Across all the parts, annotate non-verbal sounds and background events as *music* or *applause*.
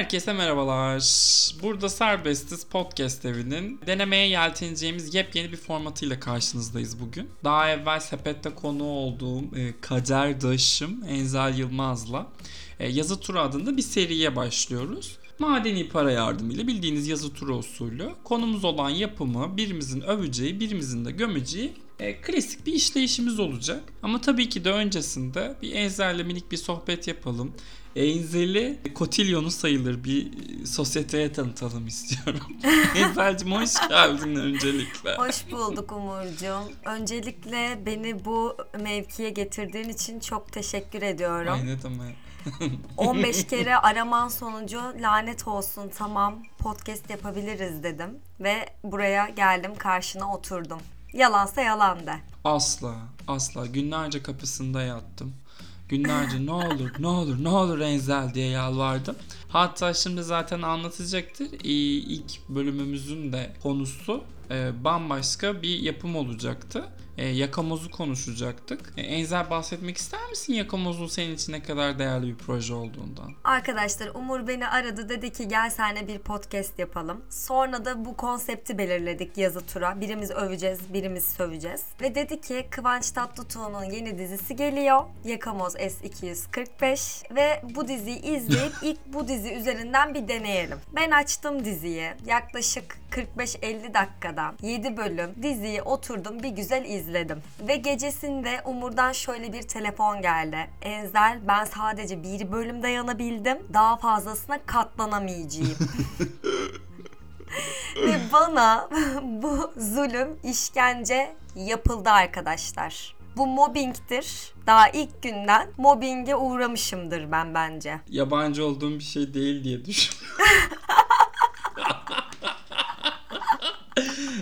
Herkese merhabalar. Burada Serbestiz Podcast evinin denemeye yelteneceğimiz yepyeni bir formatıyla karşınızdayız bugün. Daha evvel sepette konu olduğum e, kaderdaşım Enzel Yılmaz'la e, yazı turu adında bir seriye başlıyoruz. Madeni para yardımıyla bildiğiniz yazı turu usulü konumuz olan yapımı birimizin öveceği birimizin de gömeceği e, klasik bir işleyişimiz olacak. Ama tabii ki de öncesinde bir Enzel'le minik bir sohbet yapalım. Enzel'i Kotilyon'u sayılır bir sosyeteye tanıtalım istiyorum. *laughs* Enzel'cim hoş geldin öncelikle. Hoş bulduk Umurcuğum. Öncelikle beni bu mevkiye getirdiğin için çok teşekkür ediyorum. Ay ne demek. *laughs* 15 *laughs* kere araman sonucu lanet olsun tamam podcast yapabiliriz dedim. Ve buraya geldim karşına oturdum. Yalansa yalan de. Asla, asla. Günlerce kapısında yattım. Günlerce ne olur, ne olur, ne olur Enzel diye yalvardım. Hatta şimdi zaten anlatacaktır. İlk bölümümüzün de konusu e, bambaşka bir yapım olacaktı. E, Yakamoz'u konuşacaktık. E, Enzel bahsetmek ister misin Yakamoz'un senin için ne kadar değerli bir proje olduğundan? Arkadaşlar Umur beni aradı dedi ki gel seninle bir podcast yapalım. Sonra da bu konsepti belirledik yazı tura. Birimiz öveceğiz, birimiz söveceğiz. Ve dedi ki Kıvanç Tatlıtuğ'un yeni dizisi geliyor. Yakamoz S245 ve bu diziyi izleyip *laughs* ilk bu dizi üzerinden bir deneyelim. Ben açtım diziyi. Yaklaşık 45-50 dakikada 7 bölüm diziyi oturdum bir güzel izledim. Ve gecesinde Umur'dan şöyle bir telefon geldi. Enzel ben sadece bir bölüm dayanabildim. Daha fazlasına katlanamayacağım. *laughs* Ve bana *laughs* bu zulüm, işkence yapıldı arkadaşlar. Bu mobbingtir. Daha ilk günden mobbinge uğramışımdır ben bence. Yabancı olduğum bir şey değil diye düşünüyorum. *laughs*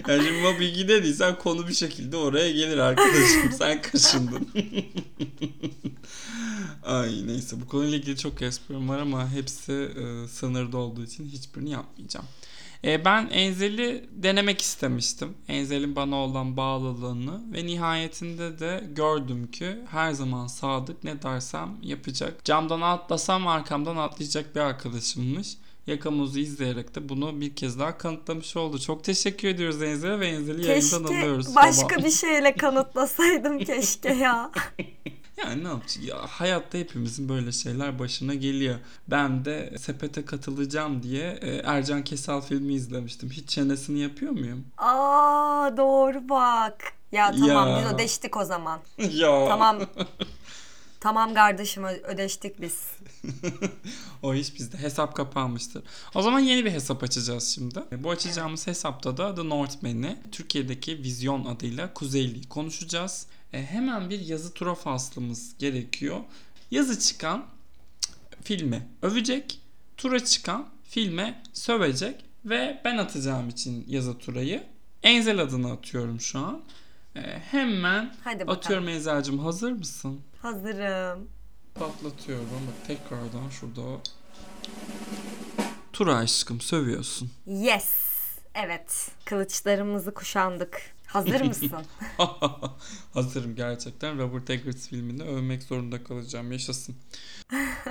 yani şimdi mobbingi dediysen konu bir şekilde oraya gelir arkadaşım. Sen kaşındın. *laughs* Ay neyse bu konuyla ilgili çok esprim var ama hepsi e, sınırda olduğu için hiçbirini yapmayacağım. E, ben Enzel'i denemek istemiştim. Enzel'in bana olan bağlılığını ve nihayetinde de gördüm ki her zaman sadık ne dersem yapacak. Camdan atlasam arkamdan atlayacak bir arkadaşımmış. Yakamozu izleyerek de bunu bir kez daha kanıtlamış oldu. Çok teşekkür ediyoruz Enzel'e ve Enzel'i yayından alıyoruz. Keşke başka sabah. bir şeyle kanıtlasaydım *laughs* keşke ya. *laughs* Yani ne yapacağız? Ya, hayatta hepimizin böyle şeyler başına geliyor. Ben de sepete katılacağım diye e, Ercan Kesal filmi izlemiştim. Hiç çenesini yapıyor muyum? Aa doğru bak. Ya tamam Ya. biz ödeştik o zaman. *laughs* ya. Tamam. tamam kardeşim ödeştik biz. *laughs* o iş bizde. Hesap kapanmıştır. O zaman yeni bir hesap açacağız şimdi. Bu açacağımız hesapta da The Northman'i Türkiye'deki Vizyon adıyla Kuzeyli'yi konuşacağız. E, hemen bir yazı tura faslımız gerekiyor. Yazı çıkan filmi övecek. Tura çıkan filme sövecek. Ve ben atacağım için yazı turayı. Enzel adını atıyorum şu an. E, hemen Hadi bakalım. atıyorum Enzel'cim hazır mısın? Hazırım. Patlatıyorum. Bak tekrardan şurada. Tura aşkım sövüyorsun. Yes. Evet. Kılıçlarımızı kuşandık. Hazır mısın? *laughs* *laughs* Hazırım gerçekten. Robert Eggers filmini övmek zorunda kalacağım. Yaşasın.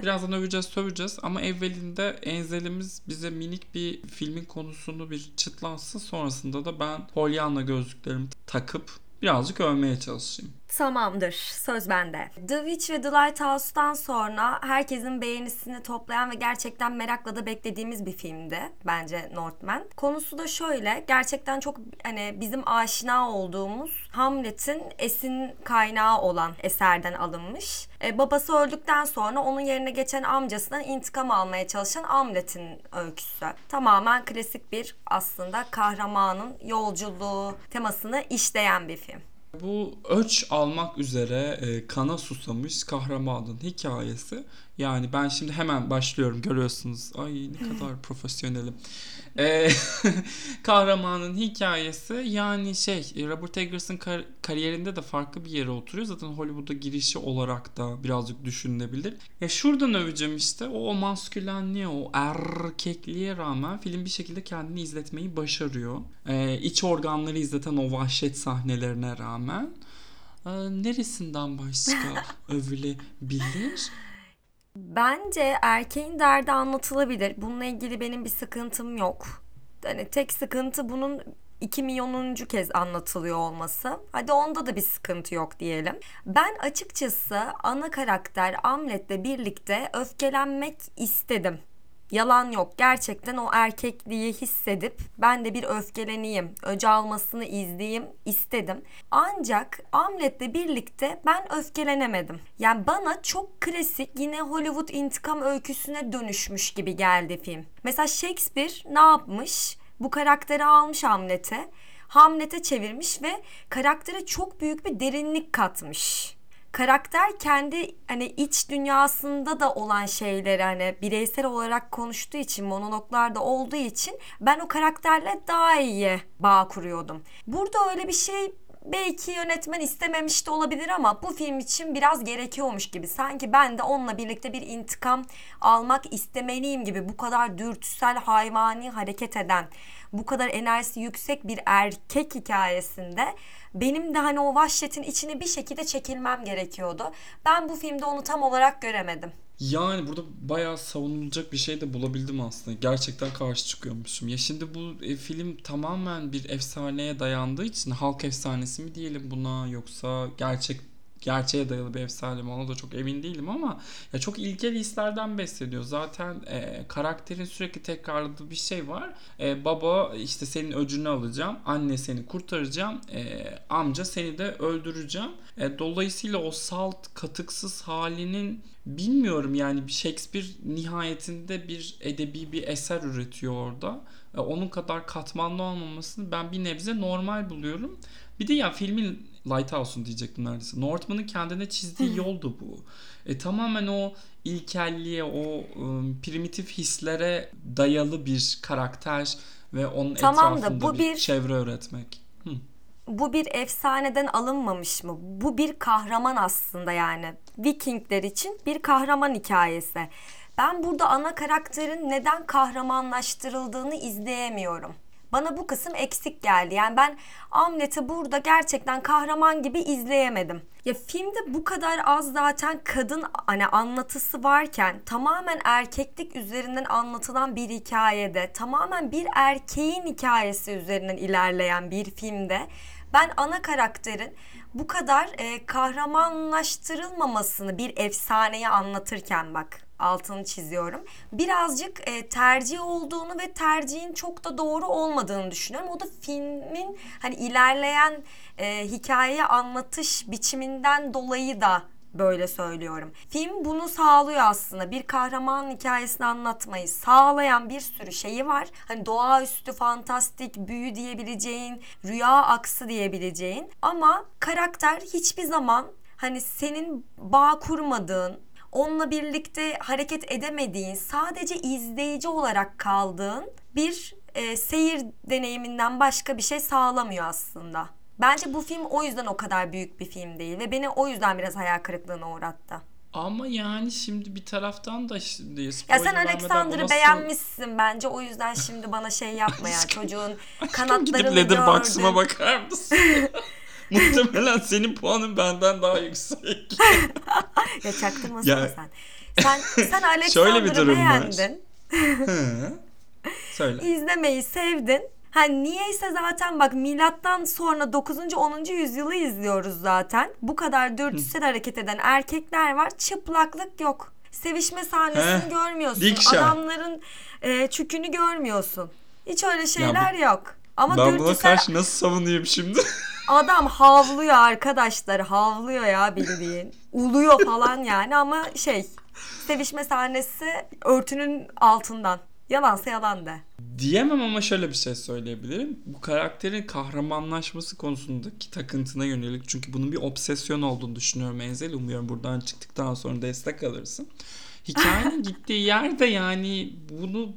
Birazdan öveceğiz, söveceğiz ama evvelinde Enzel'imiz bize minik bir filmin konusunu bir çıtlansın. Sonrasında da ben Pollyanna gözlüklerimi takıp birazcık övmeye çalışayım. Tamamdır. Söz bende. The Witch ve The Lighthouse'tan sonra herkesin beğenisini toplayan ve gerçekten merakla da beklediğimiz bir filmdi bence Northman. Konusu da şöyle. Gerçekten çok hani bizim aşina olduğumuz Hamlet'in esin kaynağı olan eserden alınmış. E, babası öldükten sonra onun yerine geçen amcasından intikam almaya çalışan Hamlet'in öyküsü. Tamamen klasik bir aslında kahramanın yolculuğu temasını işleyen bir film. Bu öç almak üzere e, kana susamış kahramanın hikayesi. Yani ben şimdi hemen başlıyorum görüyorsunuz. Ay ne kadar profesyonelim. E, *laughs* kahramanın hikayesi yani şey e, Robert Eggers'ın kar- kariyerinde de farklı bir yere oturuyor. Zaten Hollywood'a girişi olarak da birazcık düşünülebilir. Ya şuradan öveceğim işte o, o maskülenliğe o erkekliğe rağmen film bir şekilde kendini izletmeyi başarıyor. E, iç organları izleten o vahşet sahnelerine rağmen. E, neresinden başka *laughs* övülebilir? Bence erkeğin derdi anlatılabilir. Bununla ilgili benim bir sıkıntım yok. Hani tek sıkıntı bunun 2 milyonuncu kez anlatılıyor olması. Hadi onda da bir sıkıntı yok diyelim. Ben açıkçası ana karakter Amlet'le birlikte öfkelenmek istedim. Yalan yok. Gerçekten o erkekliği hissedip ben de bir öfkeleneyim, öce almasını izleyeyim istedim. Ancak Amlet'le birlikte ben öfkelenemedim. Yani bana çok klasik yine Hollywood intikam öyküsüne dönüşmüş gibi geldi film. Mesela Shakespeare ne yapmış? Bu karakteri almış Hamlet'e. Hamlet'e çevirmiş ve karaktere çok büyük bir derinlik katmış karakter kendi hani iç dünyasında da olan şeyleri hani bireysel olarak konuştuğu için monologlarda olduğu için ben o karakterle daha iyi bağ kuruyordum. Burada öyle bir şey belki yönetmen istememiş de olabilir ama bu film için biraz gerekiyormuş gibi. Sanki ben de onunla birlikte bir intikam almak istemeliyim gibi bu kadar dürtüsel hayvani hareket eden, bu kadar enerjisi yüksek bir erkek hikayesinde benim de hani o vahşetin içine bir şekilde çekilmem gerekiyordu. Ben bu filmde onu tam olarak göremedim. Yani burada bayağı savunulacak bir şey de bulabildim aslında. Gerçekten karşı çıkıyormuşum. Ya şimdi bu e, film tamamen bir efsaneye dayandığı için halk efsanesi mi diyelim buna yoksa gerçek gerçeğe dayalı bir efsane mi ona da çok emin değilim ama ya çok ilkel hislerden besleniyor. Zaten e, karakterin sürekli tekrarladığı bir şey var. E, baba işte senin öcünü alacağım, anne seni kurtaracağım, e, amca seni de öldüreceğim. E, dolayısıyla o salt, katıksız halinin bilmiyorum yani Shakespeare nihayetinde bir edebi bir eser üretiyor orada. E, onun kadar katmanlı olmamasını ben bir nebze normal buluyorum. Bir de ya filmin Lighthouse'un diyecektim neredeyse. Northman'ın kendine çizdiği yoldu bu. E, tamamen o ilkelliğe, o um, primitif hislere dayalı bir karakter ve onun tamam etrafında da, bu bir, bir çevre öğretmek. Hı. Bu bir efsaneden alınmamış mı? Bu bir kahraman aslında yani. Vikingler için bir kahraman hikayesi. Ben burada ana karakterin neden kahramanlaştırıldığını izleyemiyorum. Bana bu kısım eksik geldi. Yani ben Amlet'i burada gerçekten kahraman gibi izleyemedim. Ya filmde bu kadar az zaten kadın hani anlatısı varken tamamen erkeklik üzerinden anlatılan bir hikayede tamamen bir erkeğin hikayesi üzerinden ilerleyen bir filmde ben ana karakterin bu kadar e, kahramanlaştırılmamasını bir efsaneyi anlatırken bak altını çiziyorum. Birazcık e, tercih olduğunu ve tercihin çok da doğru olmadığını düşünüyorum. O da filmin hani ilerleyen e, hikayeyi anlatış biçiminden dolayı da böyle söylüyorum. Film bunu sağlıyor aslında. Bir kahraman hikayesini anlatmayı sağlayan bir sürü şeyi var. Hani doğaüstü, fantastik, büyü diyebileceğin, rüya aksı diyebileceğin. Ama karakter hiçbir zaman hani senin bağ kurmadığın, onunla birlikte hareket edemediğin, sadece izleyici olarak kaldığın bir e, seyir deneyiminden başka bir şey sağlamıyor aslında. Bence bu film o yüzden o kadar büyük bir film değil ve beni o yüzden biraz hayal kırıklığına uğrattı. Ama yani şimdi bir taraftan da şimdi Ya sen Alexander'ı nasıl... beğenmişsin bence o yüzden şimdi bana şey yapma ya *laughs* çocuğun *laughs* kanatlarını Gidip Letterboxd'ıma bakar mısın? *laughs* *laughs* Muhtemelen senin puanın benden daha yüksek. *laughs* ya çaktırmasın ya, sen. Sen, sen *laughs* Alexander'ı beğendin. Söyle. İzlemeyi sevdin. Hani niyeyse zaten bak milattan sonra 9. 10. yüzyılı izliyoruz zaten. Bu kadar dürtüsel hareket eden erkekler var. Çıplaklık yok. Sevişme sahnesini He, görmüyorsun. Dikşen. Adamların e, çükünü görmüyorsun. Hiç öyle şeyler bu, yok. Ama ben buna karşı nasıl savunayım şimdi? Adam havlıyor arkadaşlar. Havlıyor ya bildiğin. Uluyor falan yani ama şey sevişme sahnesi örtünün altından. Yalansa yalan de. Diyemem ama şöyle bir şey söyleyebilirim. Bu karakterin kahramanlaşması konusundaki takıntına yönelik çünkü bunun bir obsesyon olduğunu düşünüyorum Enzel. Umuyorum buradan çıktıktan sonra destek alırsın. Hikayenin gittiği yerde yani bunu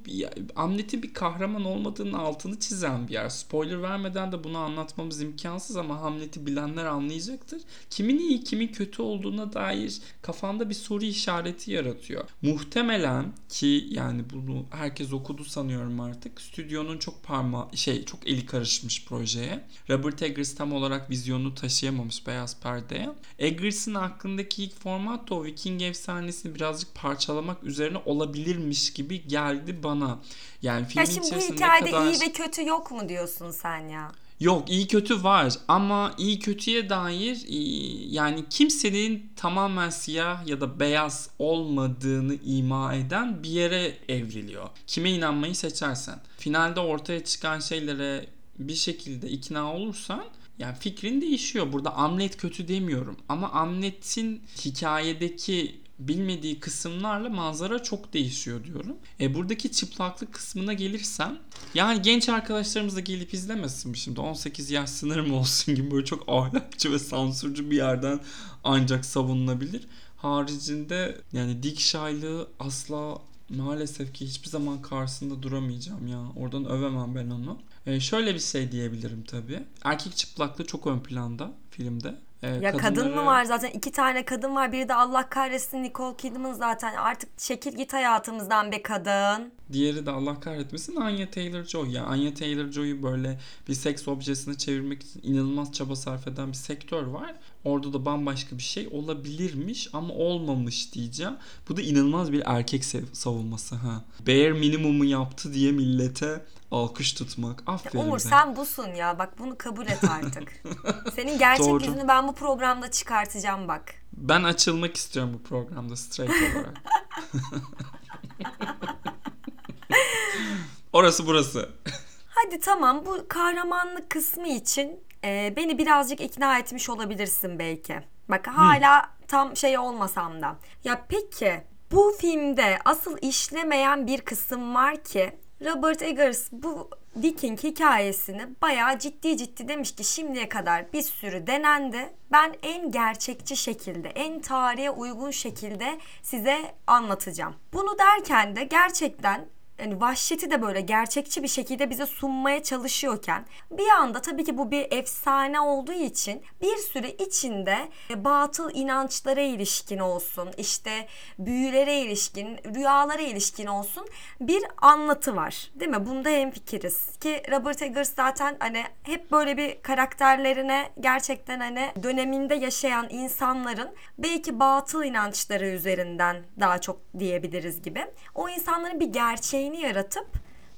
Amlet'in bir kahraman olmadığının altını çizen bir yer. Spoiler vermeden de bunu anlatmamız imkansız ama Hamlet'i bilenler anlayacaktır. Kimin iyi kimin kötü olduğuna dair kafanda bir soru işareti yaratıyor. Muhtemelen ki yani bunu herkes okudu sanıyorum artık. Stüdyonun çok parma şey çok eli karışmış projeye. Robert Eggers tam olarak vizyonu taşıyamamış beyaz perdeye. Eggers'ın aklındaki ilk format da o Viking efsanesini birazcık parça parçalamak üzerine olabilirmiş gibi geldi bana. Yani Ya filmin şimdi içerisinde hikayede kadar... iyi ve kötü yok mu diyorsun sen ya? Yok iyi kötü var ama iyi kötüye dair e, yani kimsenin tamamen siyah ya da beyaz olmadığını ima eden bir yere evriliyor. Kime inanmayı seçersen. Finalde ortaya çıkan şeylere bir şekilde ikna olursan yani fikrin değişiyor. Burada Amlet kötü demiyorum ama Amlet'in hikayedeki bilmediği kısımlarla manzara çok değişiyor diyorum. E buradaki çıplaklık kısmına gelirsem yani genç arkadaşlarımız da gelip izlemesin şimdi 18 yaş sınırı mı olsun gibi böyle çok ahlakçı ve sansürcü bir yerden ancak savunulabilir. Haricinde yani dik şaylığı asla maalesef ki hiçbir zaman karşısında duramayacağım ya. Oradan övemem ben onu. E, şöyle bir şey diyebilirim tabii. Erkek çıplaklığı çok ön planda filmde. E, Ya kadın mı var zaten iki tane kadın var biri de Allah kahretsin Nicole Kidman zaten artık çekil git hayatımızdan be kadın. Diğeri de Allah kahretmesin Anya Taylor-Joy. Yani Anya Taylor-Joy'u böyle bir seks objesine çevirmek için inanılmaz çaba sarf eden bir sektör var. Orada da bambaşka bir şey olabilirmiş ama olmamış diyeceğim. Bu da inanılmaz bir erkek sev- savunması ha. Bare minimumu yaptı diye millete alkış tutmak. Aferin Umur be. sen busun ya bak bunu kabul et artık. *laughs* Senin gerçek Doğru. yüzünü ben bu programda çıkartacağım bak. Ben açılmak istiyorum bu programda straight *laughs* olarak. *laughs* Orası burası. Hadi tamam bu kahramanlık kısmı için e, beni birazcık ikna etmiş olabilirsin belki. Bak hala tam şey olmasam da. Ya peki bu filmde asıl işlemeyen bir kısım var ki Robert Eggers bu Viking hikayesini bayağı ciddi ciddi demiş ki şimdiye kadar bir sürü denendi. Ben en gerçekçi şekilde, en tarihe uygun şekilde size anlatacağım. Bunu derken de gerçekten yani vahşeti de böyle gerçekçi bir şekilde bize sunmaya çalışıyorken bir anda tabii ki bu bir efsane olduğu için bir sürü içinde e, batıl inançlara ilişkin olsun işte büyülere ilişkin rüyalara ilişkin olsun bir anlatı var değil mi? Bunda hemfikiriz ki Robert Eggers zaten hani hep böyle bir karakterlerine gerçekten hani döneminde yaşayan insanların belki batıl inançları üzerinden daha çok diyebiliriz gibi. O insanların bir gerçeğini yaratıp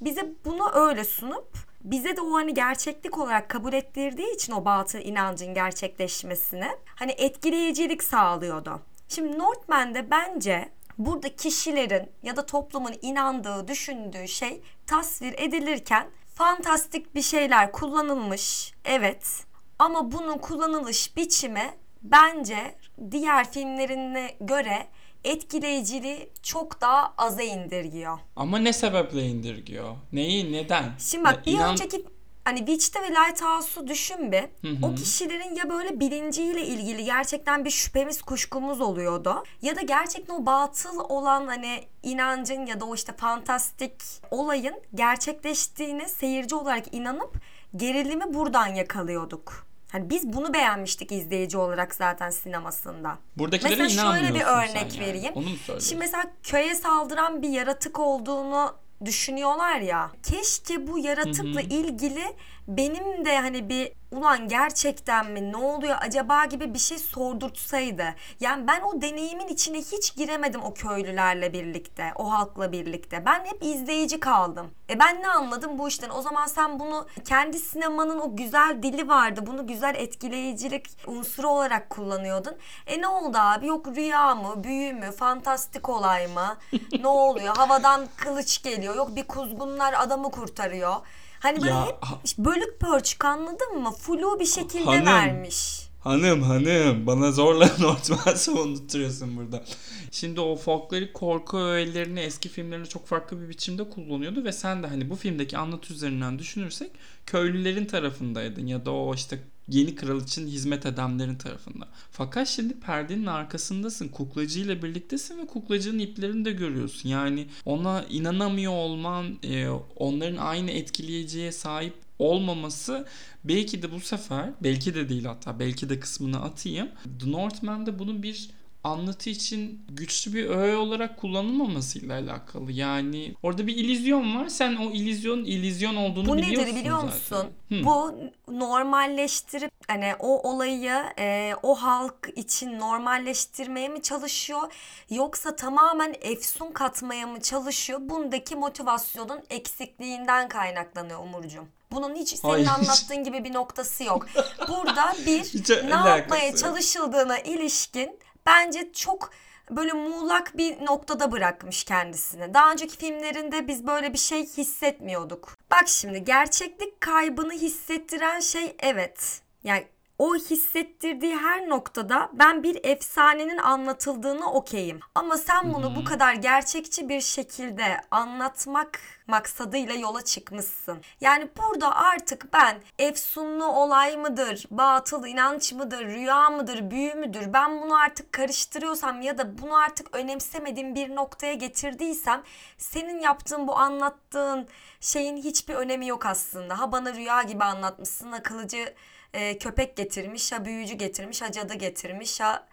bize bunu öyle sunup bize de o hani gerçeklik olarak kabul ettirdiği için o batıl inancın gerçekleşmesini hani etkileyicilik sağlıyordu. Şimdi Northman'de bence burada kişilerin ya da toplumun inandığı, düşündüğü şey tasvir edilirken fantastik bir şeyler kullanılmış. Evet. Ama bunun kullanılış biçimi bence diğer filmlerine göre etkileyiciliği çok daha aza indirgiyor. Ama ne sebeple indirgiyor? Neyi, neden? Şimdi bak Ya bir inan- önceki hani Witch'te ve Lighthouse'u düşün bir. Hı hı. O kişilerin ya böyle bilinciyle ilgili gerçekten bir şüphemiz kuşkumuz oluyordu. Ya da gerçekten o batıl olan hani inancın ya da o işte fantastik olayın gerçekleştiğine seyirci olarak inanıp gerilimi buradan yakalıyorduk. Hani biz bunu beğenmiştik izleyici olarak zaten sinemasında. Buradakilere Mesela şöyle bir örnek yani. vereyim. Onu mu söylüyorsun? Şimdi mesela köye saldıran bir yaratık olduğunu düşünüyorlar ya. Keşke bu yaratıkla ilgili benim de hani bir ulan gerçekten mi ne oluyor acaba gibi bir şey sordurtsaydı. Yani ben o deneyimin içine hiç giremedim o köylülerle birlikte, o halkla birlikte. Ben hep izleyici kaldım. E ben ne anladım bu işten? O zaman sen bunu kendi sinemanın o güzel dili vardı. Bunu güzel etkileyicilik unsuru olarak kullanıyordun. E ne oldu abi? Yok rüya mı, büyü mü, fantastik olay mı? *laughs* ne oluyor? Havadan kılıç geliyor. Yok bir kuzgunlar adamı kurtarıyor. Hani böyle Ya, hep bölük pörçük anladın mı? Flu bir şekilde Hanım. vermiş. Hanım hanım bana zorla *laughs* Northman savundurtuyorsun burada. Şimdi o folklorik korku öğelerini eski filmlerinde çok farklı bir biçimde kullanıyordu ve sen de hani bu filmdeki anlatı üzerinden düşünürsek köylülerin tarafındaydın ya da o işte yeni kral için hizmet edenlerin tarafında. Fakat şimdi perdenin arkasındasın. Kuklacıyla birliktesin ve kuklacının iplerini de görüyorsun. Yani ona inanamıyor olman, e, onların aynı etkileyiciye sahip olmaması belki de bu sefer belki de değil hatta belki de kısmını atayım. The Northman'de bunun bir anlatı için güçlü bir öğe olarak kullanılmamasıyla alakalı. Yani orada bir illüzyon var. Sen o illüzyon illüzyon olduğunu Bu biliyorsun nedir biliyor zaten. musun? Hı. Bu normalleştirip hani o olayı e, o halk için normalleştirmeye mi çalışıyor yoksa tamamen efsun katmaya mı çalışıyor? Bundaki motivasyonun eksikliğinden kaynaklanıyor Umurcuğum. Bunun hiç senin Hayır. anlattığın gibi bir noktası yok. *laughs* Burada bir Hiç ne yapmaya yok. çalışıldığına ilişkin bence çok böyle muğlak bir noktada bırakmış kendisini. Daha önceki filmlerinde biz böyle bir şey hissetmiyorduk. Bak şimdi gerçeklik kaybını hissettiren şey evet. Yani o hissettirdiği her noktada ben bir efsanenin anlatıldığını okeyim. Ama sen bunu bu kadar gerçekçi bir şekilde anlatmak maksadıyla yola çıkmışsın. Yani burada artık ben efsunlu olay mıdır, batıl inanç mıdır, rüya mıdır, büyü müdür ben bunu artık karıştırıyorsam ya da bunu artık önemsemediğim bir noktaya getirdiysem senin yaptığın bu anlattığın şeyin hiçbir önemi yok aslında. Ha bana rüya gibi anlatmışsın, akıllıcı e, köpek getirmiş, ha büyücü getirmiş, ha cadı getirmiş, ha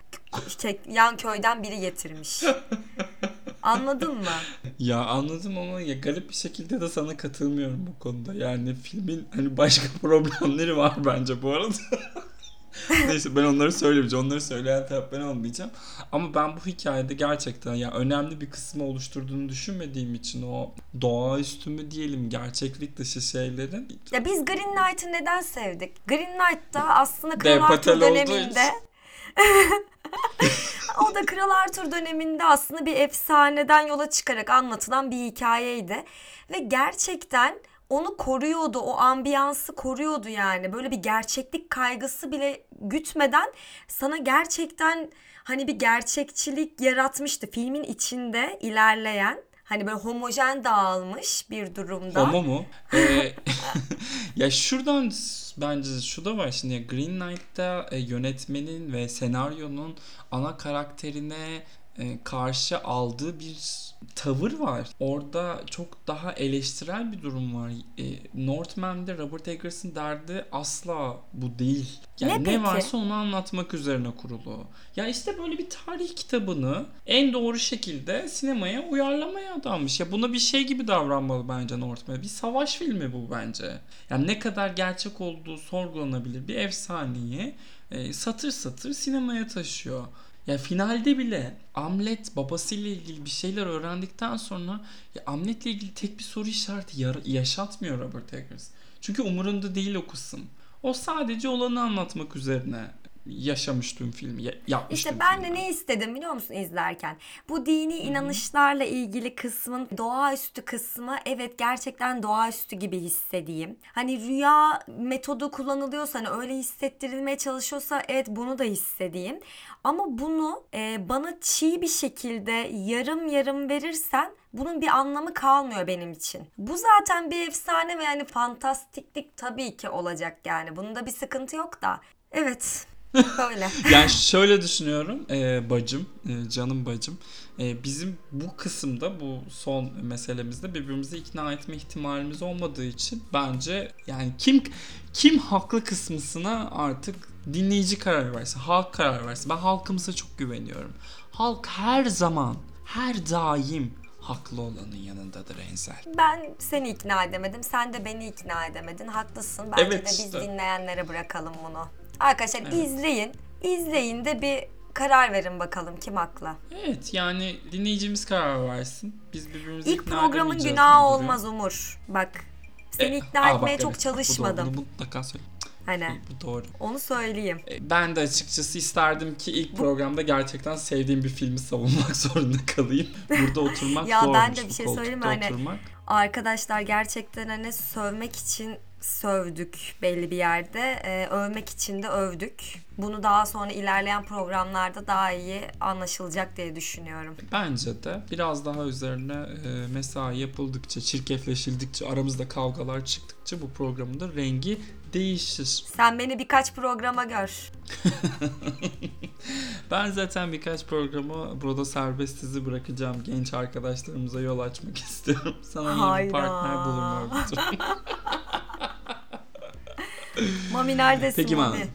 k- yan köyden biri getirmiş. *laughs* Anladın mı? Ya anladım ama ya garip bir şekilde de sana katılmıyorum bu konuda. Yani filmin hani başka *laughs* problemleri var bence bu arada. *laughs* Neyse ben onları söylemeyeceğim. Onları söyleyen taraf ben olmayacağım. Ama ben bu hikayede gerçekten ya önemli bir kısmı oluşturduğunu düşünmediğim için o doğaüstü mü diyelim gerçeklik dışı şeylerin Ya biz Green Knight'ı neden sevdik? Green Knight da aslında Kral Arthur döneminde *laughs* o da Kral Arthur döneminde aslında bir efsaneden yola çıkarak anlatılan bir hikayeydi. Ve gerçekten onu koruyordu, o ambiyansı koruyordu yani. Böyle bir gerçeklik kaygısı bile gütmeden sana gerçekten hani bir gerçekçilik yaratmıştı. Filmin içinde ilerleyen hani böyle homojen dağılmış bir durumda. Homo mu? *laughs* Ee, *laughs* ya şuradan bence şu da var şimdi Green Knight'ta e, yönetmenin ve senaryonun ana karakterine e, karşı aldığı bir tavır var. Orada çok daha eleştirel bir durum var. E, Northman'de Robert Eggers'ın derdi asla bu değil. Yani Ne ne, peki? varsa onu anlatmak üzerine kurulu. Ya işte böyle bir tarih kitabını en doğru şekilde sinemaya uyarlamaya adanmış. Ya buna bir şey gibi davranmalı bence Northman. Bir savaş filmi bu bence. Yani ne kadar gerçek olduğu sorgulanabilir bir efsaneyi e, satır satır sinemaya taşıyor. Ya finalde bile Amlet babasıyla ilgili bir şeyler öğrendikten sonra ya Amlet'le ilgili tek bir soru işareti yaşatmıyor Robert Eggers. Çünkü umurunda değil o kısım. O sadece olanı anlatmak üzerine yaşamış tüm filmi, ya- yapmış İşte ben de filmi. ne istedim biliyor musun izlerken? Bu dini inanışlarla ilgili kısmın doğaüstü kısmı evet gerçekten doğaüstü gibi hissedeyim. Hani rüya metodu kullanılıyorsa hani öyle hissettirilmeye çalışıyorsa evet bunu da hissedeyim. Ama bunu e, bana çiğ bir şekilde yarım yarım verirsen bunun bir anlamı kalmıyor benim için. Bu zaten bir efsane ve yani fantastiklik tabii ki olacak yani. Bunda bir sıkıntı yok da. Evet. Böyle. *laughs* Yani şöyle düşünüyorum e, bacım, e, canım bacım. E, bizim bu kısımda bu son meselemizde birbirimizi ikna etme ihtimalimiz olmadığı için bence yani kim kim haklı kısmısına artık dinleyici karar versin, halk karar versin. Ben halkımıza çok güveniyorum. Halk her zaman, her daim haklı olanın yanındadır Enzel. Ben seni ikna edemedim. Sen de beni ikna edemedin. Haklısın. Bence Evet de biz dinleyenlere bırakalım bunu. Arkadaşlar Evet. izleyin. İzleyin de bir karar verin bakalım kim haklı. Evet yani dinleyicimiz karar versin. Biz birbirimizi İlk ikna programın günahı olmaz Umur. Bak seni E, ikna aa, bak, etmeye çok evet, bak, bu doğru. çalışmadım. Bunu mutlaka söyle. Hani Bu doğru. onu söyleyeyim. E, Ben de açıkçası isterdim ki ilk programda gerçekten sevdiğim bir filmi savunmak *laughs* zorunda kalayım. Burada oturmak *laughs* Ya zormuş. ben de bir şey söyleyeyim mi? Hani- Oturmak. Arkadaşlar gerçekten hani sövmek için sövdük belli bir yerde. Ee, övmek için de övdük. Bunu daha sonra ilerleyen programlarda daha iyi anlaşılacak diye düşünüyorum. Bence de biraz daha üzerine e, mesai yapıldıkça, çirkefleşildikçe, aramızda kavgalar çıktıkça bu programın da rengi değişir. Sen beni birkaç programa gör. *laughs* Ben zaten birkaç programı burada serbest dizi bırakacağım. Genç arkadaşlarımıza yol açmak *laughs* istiyorum. Sana yeni bir Hayda. partner istiyorum. *laughs* *laughs* Mami neredesin Peki Mami?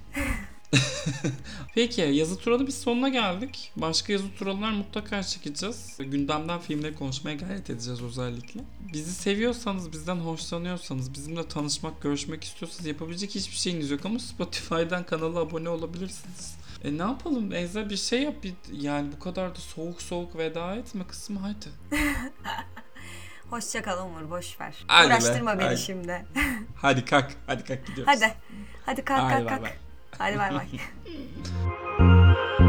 *laughs* Peki yazı turalı biz sonuna geldik. Başka yazı turalar mutlaka çekeceğiz. Gündemden filmleri konuşmaya gayret edeceğiz özellikle. Bizi seviyorsanız, bizden hoşlanıyorsanız, bizimle tanışmak, görüşmek istiyorsanız yapabilecek hiçbir şeyiniz yok ama Spotify'dan kanala abone olabilirsiniz. E ne yapalım Eza bir şey yap. Bir, yani bu kadar da soğuk soğuk veda etme kısmı hadi. *laughs* Hoşça kal Umur boş ver. Hadi be, Uğraştırma beni hadi. şimdi. *laughs* Hadi kalk. Hadi kalk gidiyoruz. Hadi. Hadi kalk Hadi kalk bay kalk. bay. Hadi bay bay. *laughs*